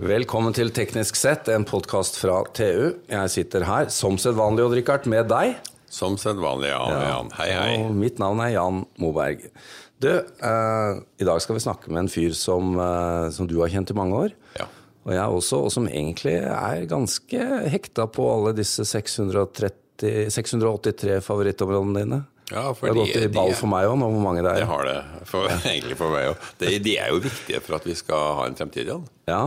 Velkommen til Teknisk sett, en podkast fra TU. Jeg sitter her som sedvanlig, Odd Rikard, med deg. Som sedvanlig, ja. Jan. Hei, hei. Og mitt navn er Jan Moberg. Du, eh, i dag skal vi snakke med en fyr som, eh, som du har kjent i mange år. Ja. Og jeg også, og som egentlig er ganske hekta på alle disse 630, 683 favorittområdene dine. Ja, for det har gått i ball for meg òg, nå hvor mange det Det er. har det, for, egentlig for meg òg. De, de er jo viktige for at vi skal ha en fremtid, Jan. Ja,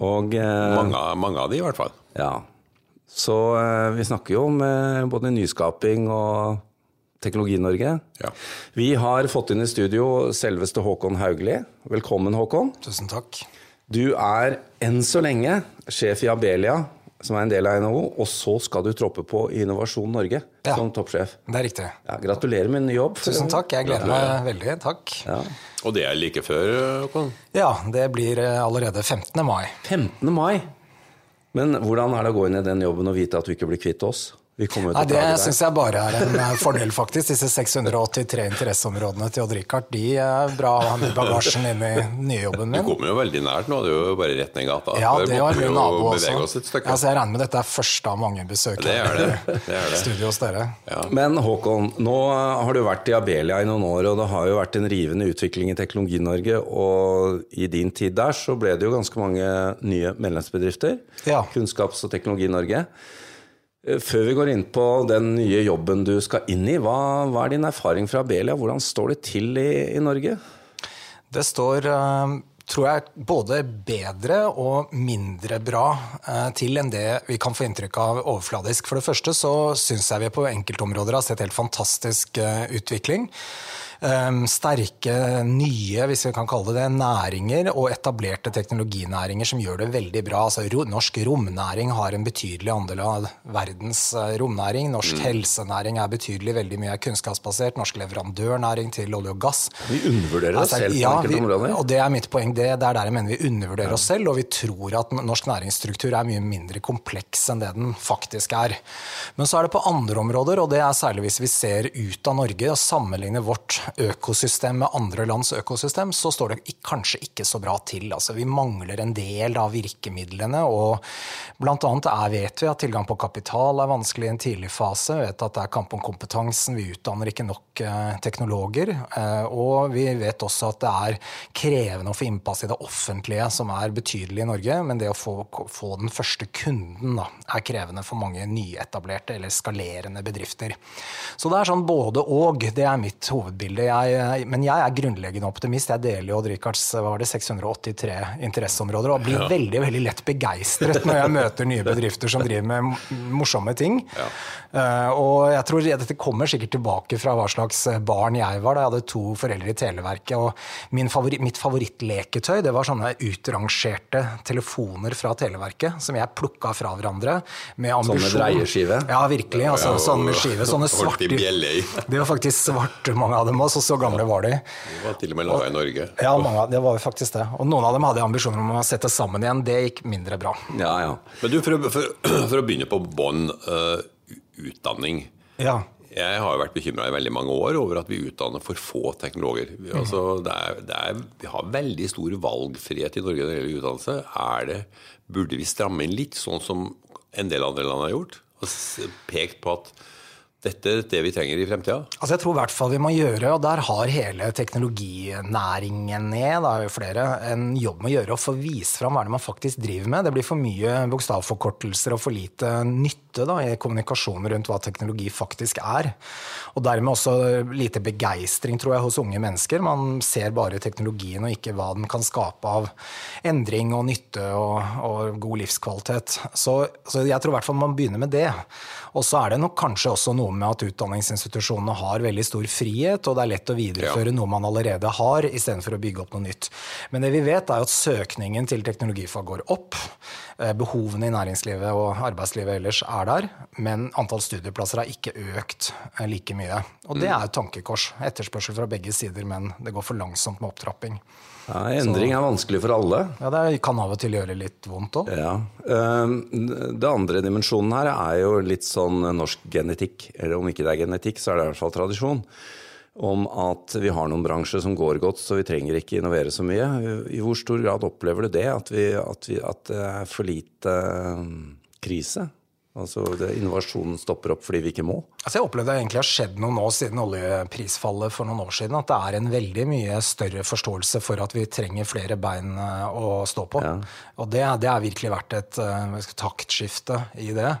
og eh, Mange, mange av de, i hvert fall. Ja. Så eh, vi snakker jo om eh, både nyskaping og Teknologi-Norge. Ja. Vi har fått inn i studio selveste Håkon Haugli. Velkommen, Håkon. Tusen takk. Du er enn så lenge sjef i Abelia, som er en del av NHO, og så skal du troppe på i Innovasjon Norge Ja. som toppsjef. Det er riktig. Ja, gratulerer med en ny jobb. Tusen takk. Jeg gleder meg veldig. Takk. Ja. Og det er like før, Håkon. Ja, det blir eh, allerede 15. mai. 15. mai. Men hvordan er det å gå inn i den jobben og vite at du ikke blir kvitt oss? Vi kommer jo Nei, Det syns jeg bare er en eh, fordel, faktisk. Disse 683 interesseområdene til Odd Rikard, de er bra å ha med i bagasjen inn i nyjobben min. Du kommer jo veldig nært nå, det er jo bare rett ned gata. Ja, det var vi min nabo bevege oss også. et stykke. Ja, jeg regner med dette er første av mange besøk Det er det. det, er i det. studio hos dere. Men Håkon, nå har du vært i Abelia i noen år, og det har jo vært en rivende utvikling i Teknologi-Norge. Og i din tid der så ble det jo ganske mange nye medlemsbedrifter. Ja. Kunnskaps- og Teknologi-Norge. Eh, Før vi går inn på den nye jobben du skal inn i, hva, hva er din erfaring fra Abelia? Hvordan står det til i, i Norge? Det står, eh, tror jeg, både bedre og mindre bra eh, til enn det vi kan få inntrykk av overfladisk. For det første så syns jeg vi på enkeltområder har sett helt fantastisk utvikling. Um, sterke, nye, hvis vi kan kalle det det, næringer og etablerte teknologinæringer som gjør det veldig bra. Altså, norsk romnæring har en betydelig andel av verdens eh, romnæring. Norsk helsenæring er betydelig, veldig mye er kunnskapsbasert. Norsk leverandørnæring til olje og gass. Vi undervurderer oss Altså, selv på ja, enkelte områder. Og det er mitt poeng. Det, det er der jeg mener vi undervurderer oss selv, og vi tror at norsk næringsstruktur er mye mindre kompleks enn det den faktisk er. Men så er det på andre områder, og det er særlig hvis vi ser ut av Norge og sammenligner vårt økosystem med andre lands økosystem, så står det kanskje ikke så bra til. Altså, vi mangler en del av virkemidlene, og blant er, vet vi at tilgang på kapital er vanskelig i en tidlig fase. Vi vet at det er kamp om kompetansen, vi utdanner ikke nok eh, teknologer. Eh, og vi vet også at det er krevende å få innpass i det offentlige, som er betydelig i Norge. Men det å få, få den første kunden da, er krevende for mange nyetablerte eller skalerende bedrifter. Så det er sånn både og. Det er mitt hovedbilde. Jeg, men jeg er grunnleggende optimist. Jeg deler jo hva 683 interesseområder og blir veldig veldig lett begeistret når jeg møter nye bedrifter som driver med morsomme ting. Eh, og jeg tror dette kommer sikkert tilbake fra hva slags barn jeg var da jeg hadde to foreldre i Televerket. og min favoritt, Mitt favorittleketøy det var sånne utrangerte telefoner fra Televerket som jeg plukka fra hverandre med Sånn med dreieskive? Ja, virkelig. altså Sånn med skive. Sånne svarte Det var faktisk svarte, mange av dem også. Så gamle var de. De var til og med laga i Norge. Ja, mange, det var jo faktisk det. Og noen av dem hadde ambisjoner om å sette sammen igjen. Det gikk mindre bra. Ja, ja. Men du, for, for, for å begynne på bånn uh, utdanning. Ja. Jeg har jo vært bekymra i veldig mange år over at vi utdanner for få teknologer. Vi, altså, det er, det er, vi har veldig stor valgfrihet i Norge når det gjelder utdannelse. Er det, burde vi stramme inn litt, sånn som en del andre land har gjort? Og pekt på at dette er det vi trenger i fremtida? Altså jeg tror i hvert fall vi må gjøre, og der har hele teknologinæringen ned, da er jo flere, en jobb med å gjøre å få vise fram hva er det man faktisk driver med. Det blir for mye bokstavforkortelser og for lite nytte da, i kommunikasjonen rundt hva teknologi faktisk er. Og dermed også lite begeistring, tror jeg, hos unge mennesker. Man ser bare teknologien og ikke hva den kan skape av endring og nytte og, og god livskvalitet. Så, så jeg tror i hvert fall man begynner med det. Og så er det nok kanskje også noe med at utdanningsinstitusjonene har veldig stor frihet, og det er lett å videreføre noe man allerede har, istedenfor å bygge opp noe nytt. Men det vi vet, er at søkningen til teknologifag går opp. Eh, Behovene i næringslivet og arbeidslivet ellers er der, men antall studieplasser har ikke økt eh, like mye. Og det er et tankekors. Etterspørsel fra begge sider, men det går for langsomt med opptrapping. ja endring er vanskelig for alle. Ja, Det kan av og til gjøre litt vondt òg. Ja. Ehm, Det andre dimensjonen her er jo litt sånn norsk genetikk. Eller om ikke det er genetikk, så er det i hvert fall tradisjon. om at vi har noen bransjer som går godt, så vi trenger ikke innovere så mye. I hvor stor grad opplever du det? At, vi, at, vi, at det er for lite krise? Altså det, Innovasjonen stopper opp fordi vi ikke må? Altså jeg opplevde det egentlig har skjedd noe nå siden oljeprisfallet for noen år siden. At det er en veldig mye større forståelse for at vi trenger flere bein eh, å stå på. Ja. Og det, det har virkelig vært et uh, taktskifte i det.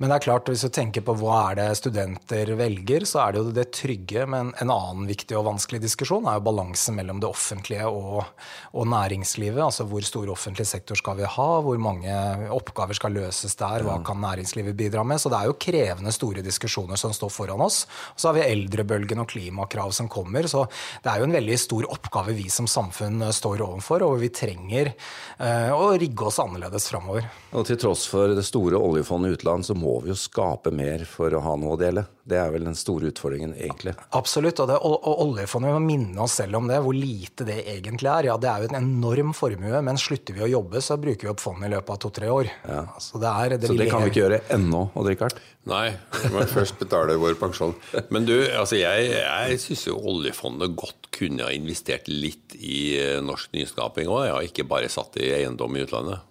Men det er klart, hvis du tenker på hva er det studenter velger, så er det jo det trygge. Men en annen viktig og vanskelig diskusjon er jo balansen mellom det offentlige og, og næringslivet. Altså hvor stor offentlig sektor skal vi ha, hvor mange oppgaver skal løses der, hva kan næringslivet næringslivet bidrar med. Så det er jo krevende, store diskusjoner som står foran oss. Og så har vi eldrebølgen og klimakrav som kommer. Så det er jo en veldig stor oppgave vi som samfunn eh, står overfor, og vi trenger uh, å rigge oss annerledes framover. Og til tross for det store oljefondet i utland, så må vi jo skape mer for å ha noe å dele. Det er vel den store utfordringen, egentlig. Absolutt. Og, det, og, og oljefondet, må minne oss selv om det, hvor lite det egentlig er. Ja, det er jo en enorm formue, men slutter vi å jobbe, så bruker vi opp fondet i løpet av to-tre år. Ja. Så, det, er, det, så det kan vi ikke gjøre ennå, Odd Rikard? Nei, vi må først betale vår pensjon. Men du, altså jeg, jeg syns jo oljefondet godt kunne ha investert litt i eh, norsk nyskaping òg, ja, ikke bare satt i eiendom i utlandet.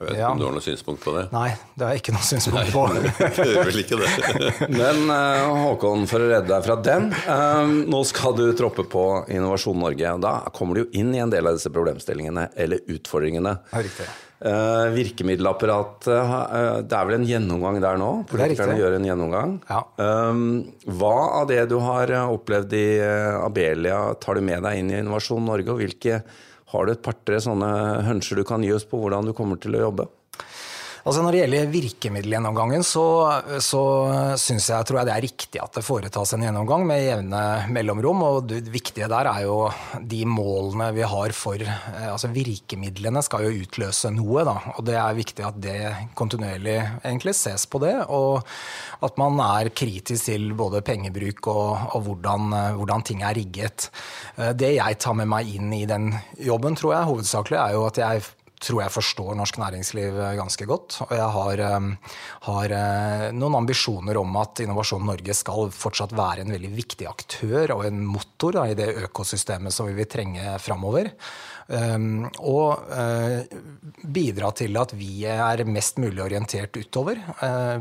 Jeg vet ikke ja. om du har noe synspunkt på det? Nei, det har jeg ikke noe synspunkt på. det gjør vel ikke det. Men uh, Håkon, for å redde deg fra den. Uh, nå skal du troppe på Innovasjon Norge. og Da kommer du jo inn i en del av disse problemstillingene, eller utfordringene. Ja, riktig. Virkemiddelapparat, virkemiddelapparatet Det er vel en gjennomgang der nå? Politikerne gjør en gjennomgang. Ja. hva av det du har opplevd i Abelia, tar du med deg inn i Innovasjon Norge, og hvilke har du et par-tre sånne hønsker du kan gi oss på hvordan du kommer til å jobbe? Altså Når det gjelder virkemiddelgjennomgangen, så, så syns jeg, tror jeg det er riktig at det foretas en gjennomgang med jevne mellomrom. og Det viktige der er jo de målene vi har for eh, altså Virkemidlene skal jo utløse noe, da. Og det er viktig at det kontinuerlig egentlig ses på det. Og at man er kritisk til både pengebruk og, og hvordan, hvordan ting er rigget. Eh, det jeg tar med meg inn i den jobben, tror jeg hovedsakelig, er jo at jeg tror jeg forstår norsk næringsliv eh, ganske godt. Og jeg har, eh, har, eh, noen ambisjoner om at Innovasjon Norge skal fortsatt være en veldig viktig aktør og en motor da, i det økosystemet som vi vil trenge framover. Um, og bidra til at vi er mest mulig orientert utover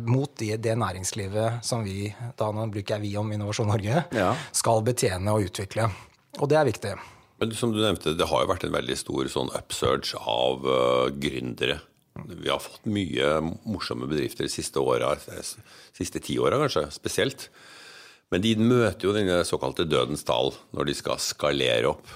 mot det, det, næringslivet som vi, da bruker jeg vi om Innovasjon Norge, ja. skal betjene og utvikle. Og det er viktig. Men som du nevnte, det har jo vært en veldig stor sånn upsurge av uh, gründere. Vi har fått mye morsomme bedrifter de siste åra, siste ti åra kanskje, spesielt. Men de møter jo denne såkalte dødens dal når de skal skalere opp.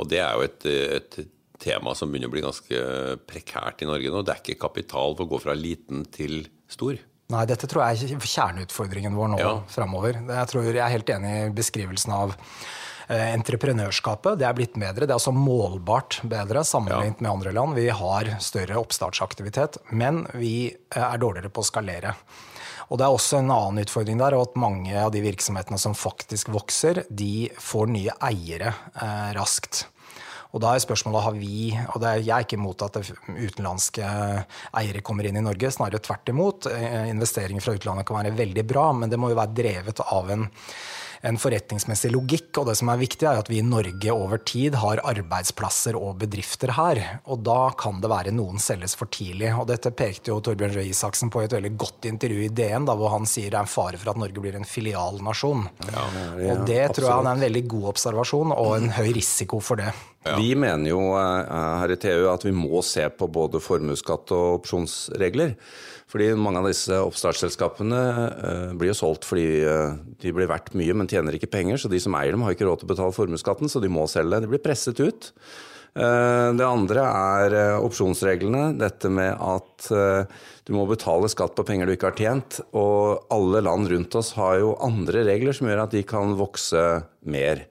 Og det er jo et, et tema som begynner å bli ganske prekært i Norge nå. Det er ikke kapital for å gå fra liten til stor. Nei, dette tror jeg er kjerneutfordringen vår nå ja. framover. Jeg, tror jeg er helt enig i beskrivelsen av Eh, entreprenørskapet det er blitt bedre. Det er altså målbart bedre sammenlignet ja. med andre land. Vi har større oppstartsaktivitet, men vi eh, er dårligere på å skalere. Og Det er også en annen utfordring der, at mange av de virksomhetene som faktisk vokser, de får nye eiere eh, raskt. Og da er spørsmålet har vi, og er, Jeg er ikke imot at utenlandske eiere kommer inn i Norge, snarere tvert imot. Eh, investeringer fra utlandet kan være veldig bra, men det må jo være drevet av en en forretningsmessig logikk. Og det som er viktig, er at vi i Norge over tid har arbeidsplasser og bedrifter her. Og da kan det være noen selges for tidlig. Og dette pekte jo Torbjørn Røe Isaksen på i et veldig godt intervju i DN, da, hvor han sier det er en fare for at Norge blir en filialnasjon. Ja, ja, og det tror jeg er en veldig god observasjon, og en høy risiko for det. Ja. Vi mener jo eh, her i TU at vi må se på både formuesskatt og opsjonsregler. Fordi mange av disse oppstartsselskapene eh, blir jo solgt fordi eh, de blir verdt mye, men tjener ikke penger. Så de som eier dem, har ikke råd til å betale formuesskatten, så de må selge. De blir presset ut. Det andre er opsjonsreglene. Dette med at du må betale skatt på penger du ikke har tjent. Og alle land rundt oss har jo andre regler som gjør at de kan vokse mer.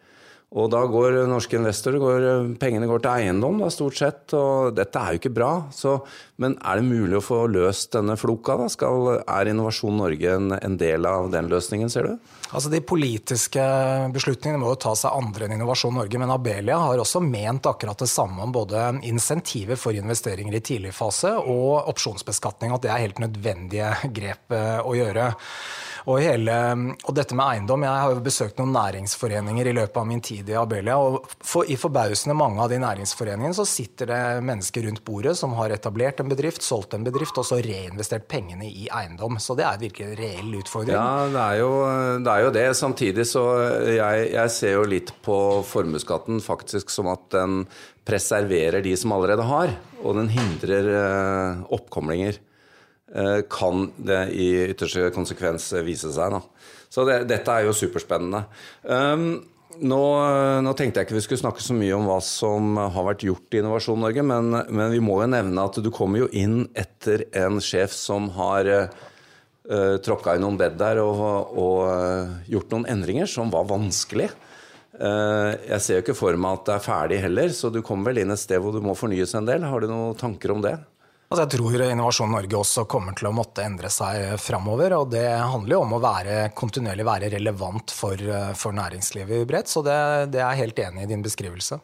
Og da går norske investorer, går, pengene går til eiendom da, stort sett, og dette er jo ikke bra. Så, men er det mulig å få løst denne floka? da? Skal, er Innovasjon Norge en, en, del av den løsningen, ser du? Altså De politiske beslutningene må jo ta seg andre enn Innovasjon Norge, men Abelia har også ment akkurat det samme om både insentiver for investeringer i tidlig fase og opsjonsbeskatning, at det er helt nødvendige grep eh, å gjøre. Og, hele, og, dette med eiendom Jeg har jo besøkt noen næringsforeninger i løpet av min tid i Abelia. og for, I forbausende mange av de næringsforeningene så sitter det mennesker rundt bordet som har etablert en bedrift, solgt en bedrift og så reinvestert pengene i eiendom. Så det er virkelig en reell utfordring. Ja, det er jo det. Er jo det. Samtidig så jeg, jeg ser jo litt på formuesskatten faktisk som at den preserverer de som allerede har, og den hindrer eh, oppkomlinger. Eh, kan det i ytterste konsekvens vise seg. Da. Så det, dette er jo superspennende. Um, nå, nå, tenkte jeg ikke vi skulle snakke så mye om hva som har vært gjort i Innovasjon Norge, men, men vi må jo nevne at du kommer jo inn etter en sjef som har uh, tråkka i noen bed der og, og uh, gjort noen endringer som var vanskelig. Uh, jeg ser jo ikke for meg at det er ferdig heller, så du kommer vel inn et sted hvor du må fornyes en del. Har du noen tanker om det? Altså jeg tror Innovasjon Norge også kommer til å måtte endre seg framover. Og det handler jo om å være, kontinuerlig være relevant for, for næringslivet bredt. Så det, det, er jeg helt enig i din beskrivelse.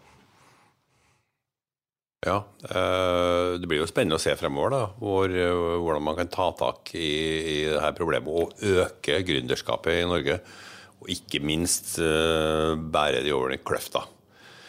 Ja, eh, Det blir jo spennende å se fremover da, hvor, hvordan man kan ta tak i, i dette problemet og øke gründerskapet i Norge. Og ikke minst eh, bære de over den kløfta.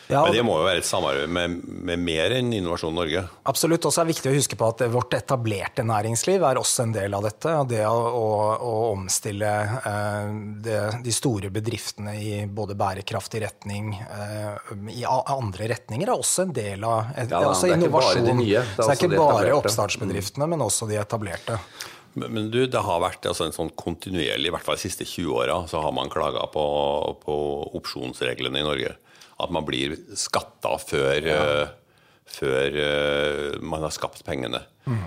Ja, Men det må jo være et samarbeid med, med, mer enn Innovasjon Norge? Absolutt. Og så er det viktig å huske på at vårt etablerte næringsliv er også en del av dette. og Det å, å, å omstille eh, det, de store bedriftene i både bærekraftig retning eh, i andre retninger er også en del av et, ja, det er også det er innovasjon. De nye, det er så det er ikke bare oppstartsbedriftene, men også de etablerte. Men du, det har vært altså, en sånn kontinuerlig, i hvert fall de siste 20 åra, så har man klaga på, på opsjonsreglene i Norge at man blir skatta før, ja. uh, før uh, man har skapt pengene. Mm.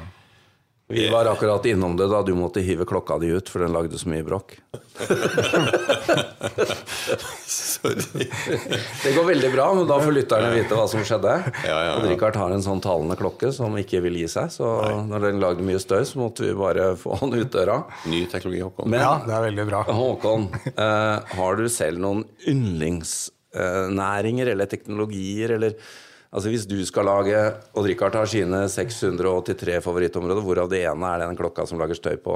Vi var akkurat innom det da du måtte hive klokka di ut, for den lagde så mye bråk. Sorry. Det går veldig bra, men da får lytterne vite hva som skjedde. Ja, ja, ja. Richard har en sånn talende klokke som ikke vil gi seg, så Nei. når den lagde mye støy, så måtte vi bare få den ut døra. Ny teknologi, Håkon. Men, ja, det er veldig bra. Håkon, eh, har du selv noen yndlingsnæringer Eh, eller teknologier eller Altså Hvis du skal lage Odd Rikard har sine 683 favorittområder, hvorav det ene er den klokka som lager støy på,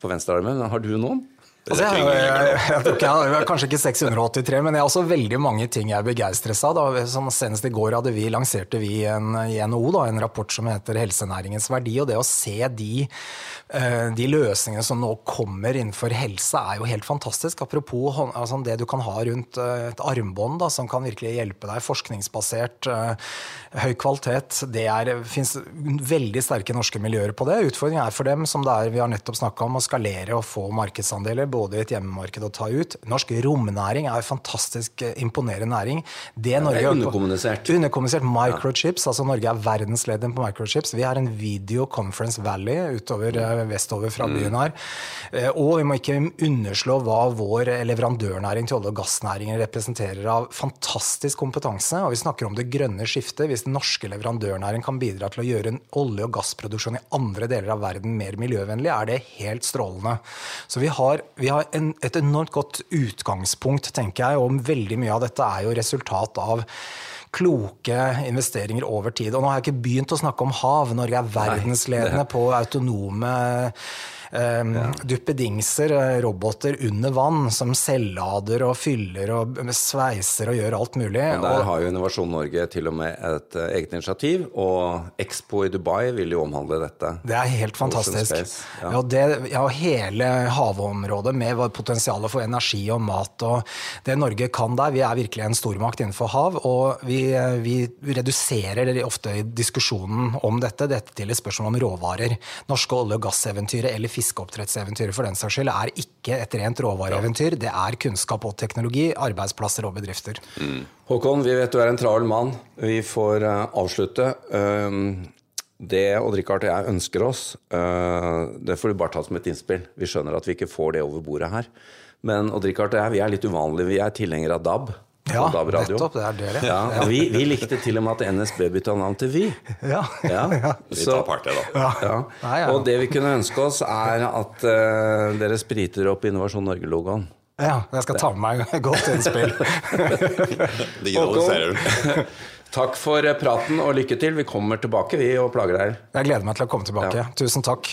på venstrearmen. Har du noen? Altså, jeg, jeg, jeg, jeg, har kanskje ikke 683, men jeg har også veldig mange ting jeg er begeistres av. Da. Som senest i går vi, lanserte vi en, i NHO da, en rapport som heter 'Helsenæringens verdi'. og Det å se de, eh, de løsningene som nå kommer innenfor helse, er jo helt fantastisk. Apropos altså, det du kan ha rundt eh, et armbånd som kan virkelig hjelpe deg. Forskningsbasert, eh, høy kvalitet. Det fins veldig sterke norske miljøer på det. Utfordringen er for dem, som det er vi har nettopp snakka om, å skalere og få markedsandeler både i et hjemmemarked å ta ut. Norsk romnæring er en fantastisk eh, imponerende næring. Det, Norge, det er underkommunisert. Underkommunisert microchips. Altså Norge er verdensledende på microchips. Vi har en Video Conference Valley utover, mm. vestover fra mm. byen her. Eh, og vi må ikke underslå hva vår leverandørnæring til olje- og gassnæringen representerer av fantastisk kompetanse. Og vi snakker om det grønne skiftet. Hvis den norske leverandørnæringen kan bidra til å gjøre en olje- og gassproduksjon i andre deler av verden mer miljøvennlig, er det helt strålende. Så vi har, vi har en, et enormt godt utgangspunkt, tenker jeg, og veldig mye av dette er jo resultat av kloke investeringer over tid. Og nå har jeg ikke begynt å snakke om hav. Norge er verdensledende på autonome um, ja. duppedingser, eh, roboter under vann, som selvlader og fyller og sveiser og gjør alt mulig. Men der har jo Innovasjon Norge til og med et uh, eget initiativ, og Expo i Dubai vil jo omhandle dette. Det er helt fantastisk. Ja. Ja, det, ja, hele havområdet med potensialet for energi og mat og det Norge kan der. Vi er virkelig en stormakt innenfor hav, og vi, eh, vi reduserer ofte i diskusjonen om dette, dette til et spørsmål om råvarer. Norske olje- og gasseventyret eller fiskeoppdrettseventyret for den saks skyld er ikke et rent råvareeventyr. Det er kunnskap og teknologi, arbeidsplasser og bedrifter. Mm. Håkon, vi vet du er en travel mann. Vi får uh, avslutte. Um, det Odd-Rikard og jeg ønsker oss, uh, det får du bare ta som et innspill. Vi skjønner at vi ikke får det over bordet her. Men Odd-Rikard og jeg vi er litt uvanlige. Vi er tilhengere av DAB. Ja, nettopp. Det er dere. Ja. Vi, vi, likte til og med at NSB bytta navn til Vy. Ja. ja. Vi tar part, det, da. Ja. Og det vi kunne ønske oss, er at uh, dere spriter opp Innovasjon Norge-logoen. Ja, jeg skal ta med meg godt innspill. takk for praten og lykke til. Vi kommer tilbake, vi, og plager deg. Jeg gleder meg til å komme tilbake. Tusen takk.